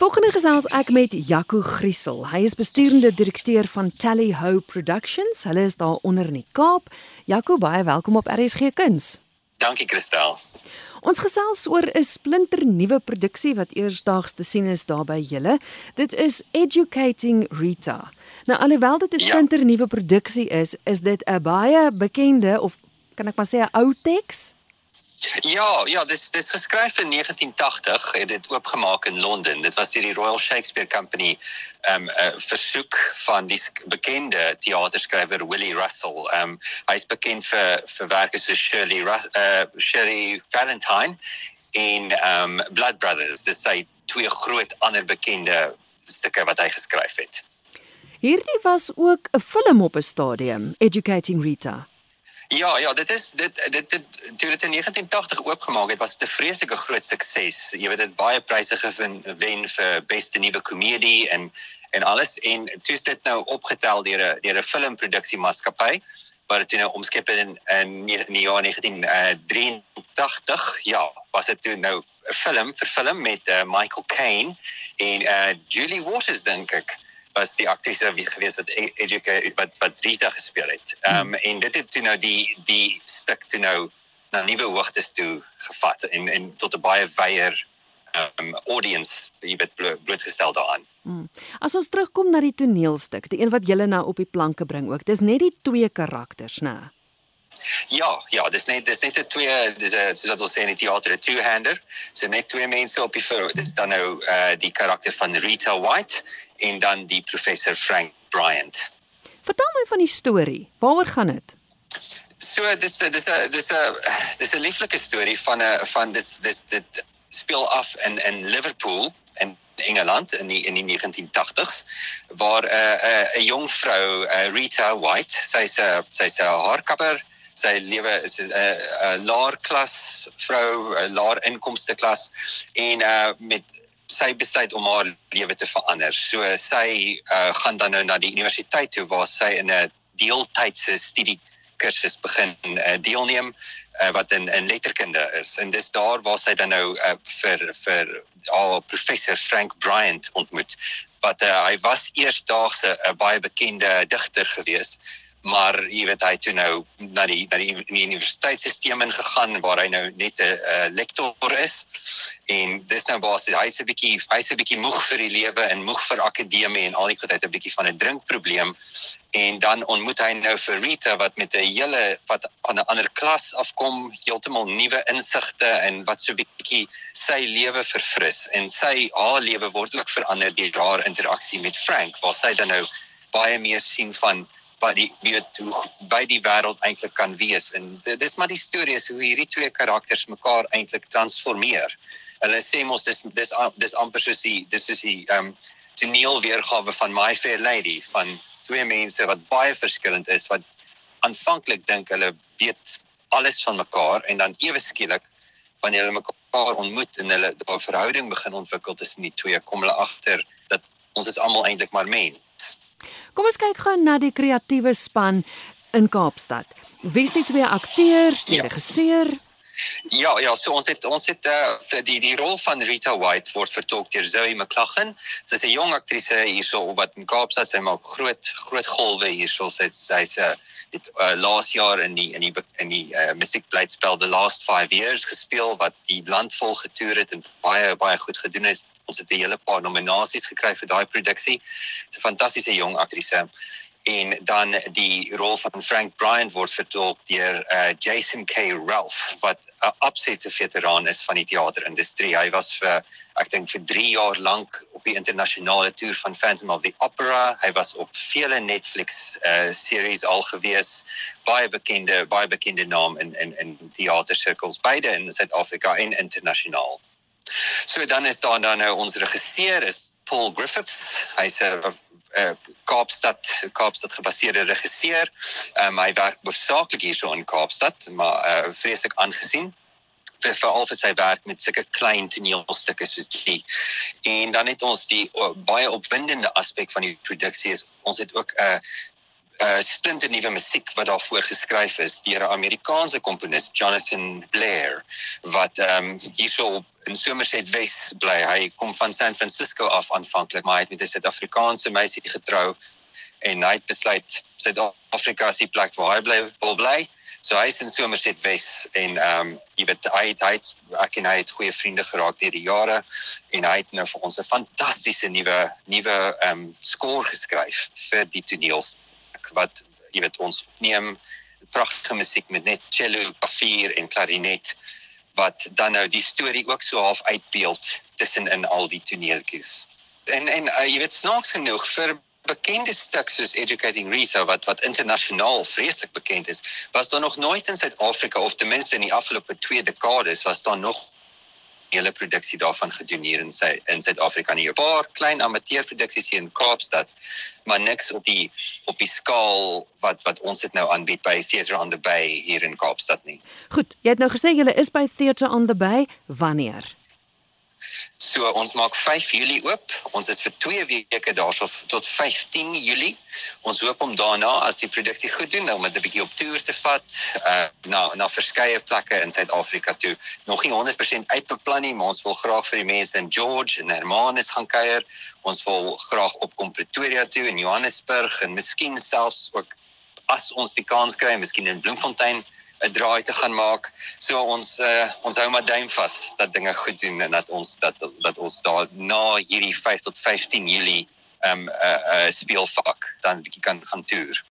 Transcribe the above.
Volgende gesels ek met Jaco Griesel. Hy is besturende direkteur van Tally Ho Productions. Hulle is daar onder in die Kaap. Jaco, baie welkom op RSG Kuns. Dankie Christel. Ons gesels oor 'n splinter nuwe produksie wat eersdaags te sien is daar by julle. Dit is Educating Rita. Nou alhoewel dit 'n ja. splinter nuwe produksie is, is dit 'n baie bekende of kan ek maar sê 'n ou teks? Ja, ja, dis dis geskryf in 1980 het dit oopgemaak in Londen. Dit was deur die Royal Shakespeare Company um 'n uh, versoek van die bekende teaterskrywer Willie Russell. Um hy's bekend vir vir werke soos Shirley uh Shirley Valentine in um Blood Brothers. Dis sy twee groot ander bekende stukke wat hy geskryf het. Hierdie was ook 'n film op 'n stadium, Educating Rita. Ja, ja, dit is dit dit dit toe dit in 1980 oopgemaak het, was dit 'n vreeslike groot sukses. Jy weet dit baie pryse gewen wen vir beste nuwe komedie en en alles en toe is dit nou opgetel deur 'n deur 'n filmproduksie maatskappy wat dit nou omskep in in die jaar 1983. Ja, was dit toe nou 'n film vir film met uh, Michael Caine en uh, Julie Waters dink ek was die aktrise wie gewees wat e-, educate wat wat Rita gespeel het. Ehm um, en dit het toe nou die die stuk toe nou na nuwe hoogtes toe gevat en en tot 'n baie wyeer ehm um, audience jy weet blootgestel daaraan. Hmm. As ons terugkom na die toneelstuk, die een wat julle nou op die planke bring ook. Dis net die twee karakters, né? Ja, ja, dis net dis net 'n twee dis 'n soos wat ons sê in die teater 'n two-hander. So net twee mense op die voor. Dis dan nou eh uh, die karakter van Rita White en dan die professor Frank Bryant. Vertel my van die storie. Waaroor gaan dit? So dis dis 'n dis 'n dis 'n lieflike storie van 'n van dit dit dit speel af in in Liverpool en Engeland in die in die 1980s waar 'n uh, 'n uh, 'n jong vrou uh, Rita White sy's 'n uh, sy's 'n haarkapper sy lewe is 'n uh, 'n laer klas vrou 'n laer inkomste klas en uh, met sy besluit om haar lewe te verander. So sy uh, gaan dan nou na die universiteit toe waar sy in 'n deeltydse studie kursus begin uh, deelneem uh, wat in in letterkunde is. En dis daar waar sy dan nou uh, vir vir haar professor Frank Bryant ontmoet. Wat uh, hy was eersdaagse 'n uh, baie bekende digter geweest maar jy weet hy toe nou na die na die, die universiteitstelsel ingegaan waar hy nou net 'n uh, lektor is. En dis nou basies hy's 'n bietjie hy's 'n bietjie moeg vir die lewe en moeg vir akademie en al die goed uit 'n bietjie van 'n drinkprobleem. En dan ontmoet hy nou vir Rita wat met 'n hele wat aan 'n ander klas afkom heeltemal nuwe insigte en wat so bietjie sy lewe verfris. En sy haar lewe word ook verander deur haar interaksie met Frank waar sy dan nou baie meer sien van wat die weet hoe by die wêreld eintlik kan wees en dis maar die storie is hoe hierdie twee karakters mekaar eintlik transformeer. Hulle sê mos dis dis dis amper soos die dis is die ehm um, toneel weergawe van My Fair Lady van twee mense wat baie verskillend is wat aanvanklik dink hulle weet alles van mekaar en dan ewe skielik wanneer hulle mekaar ontmoet en hulle 'n verhouding begin ontwikkel tussen die twee kom hulle agter dat ons is almal eintlik maar mens Kom ons kyk gou na die kreatiewe span in Kaapstad. Wie is die twee akteurs, die ja. regisseur? Ja, ja, so ons het ons het uh, vir die die rol van Rita White word vertolk deur Zoe McLaughlin. Sy is 'n jong aktrise hierso wat in Kaapstad sy maak groot groot golwe hierso. Sy sy's 'n uh, het uh, laas jaar in die in die in die uh, musiekblytspel The Last 5 Years gespeel wat die land vol getoer het en baie baie goed gedoen het. Ons het 'n hele paar nominasies gekry vir daai produksie. Sy fantastiese jong aktrise en dan die rol van Frank Bryant word vertolk deur uh, Jason K Ralph wat 'n absolute veteraan is van die teaterindustrie. Hy was vir ek dink vir 3 jaar lank op die internasionale toer van Phantom of the Opera. Hy was op vele Netflix uh, series al gewees. Baie bekende baie bekende naam in in in teatersirkels beide in Suid-Afrika en internasionaal. So dan is daar dan nou ons regisseur is Paul Griffiths. Hy's 'n uh, Kaapstad Kaapstad gebaseerde regisseur. Um, hy werk hoofsaaklik hierso in Kaapstad, maar uh, vreeslik aangesien vir veral vir sy werk met sulke klein toneelstukke soos die. En dan het ons die uh, baie opwindende aspek van die produksie is ons het ook 'n uh, uh splinte nuwe musiek wat daarvoor geskryf is deur 'n Amerikaanse komponis Jonathan Blair wat ehm um, hierso in Somerset Wes bly. Hy kom van San Francisco af aanvanklik, maar hy het met 'n Suid-Afrikaanse meisie getrou en hy het besluit Suid-Afrika is die plek waar hy bly wil bly. So hy is in Somerset Wes en ehm um, jy weet hy het, hy het ek en hy het goeie vriende geraak deur die jare en hy het nou vir ons 'n fantastiese nuwe nuwe ehm um, skoor geskryf vir die toneels wat jy weet ons opneem pragtige musiek met net cello, klavier en klarinet wat dan nou die storie ook so half uitbeeld tussen in al die toneeltjies. En en uh, jy weet snaaks genoeg vir bekende stuks soos Educating Rita wat wat internasionaal vreeslik bekend is, was daar nog nooit in Suid-Afrika of ten minste in die afgelope 2 dekades was daar nog hele produksie daarvan gedoen hier in sy in Suid-Afrika nie. 'n Paar klein amateurproduksies hier in Kaapstad, maar niks op die op die skaal wat wat ons dit nou aanbied by Theatre on the Bay hier in Kaapstad nie. Goed, jy het nou gesê jy is by Theatre on the Bay. Wanneer? So ons maak 5 Julie oop. Ons is vir 2 weke daarso tot 15 Julie. Ons hoop om daarna as die produksie goed doen om dit 'n bietjie op toer te vat uh na na verskeie plekke in Suid-Afrika toe. Nog nie 100% uitbeplan nie, maar ons wil graag vir die mense in George en Hermanus gaan kuier. Ons wil graag opkom Pretoria toe en Johannesburg en miskien selfs ook as ons die kans kry, miskien in Bloemfontein 'n draai te gaan maak. So ons uh, ons hou maar duim vas dat dinge goed doen en dat ons dat dat ons daar na hierdie 5 tot 15 Julie ehm um, 'n uh, uh, speelvak dan bietjie kan gaan toer.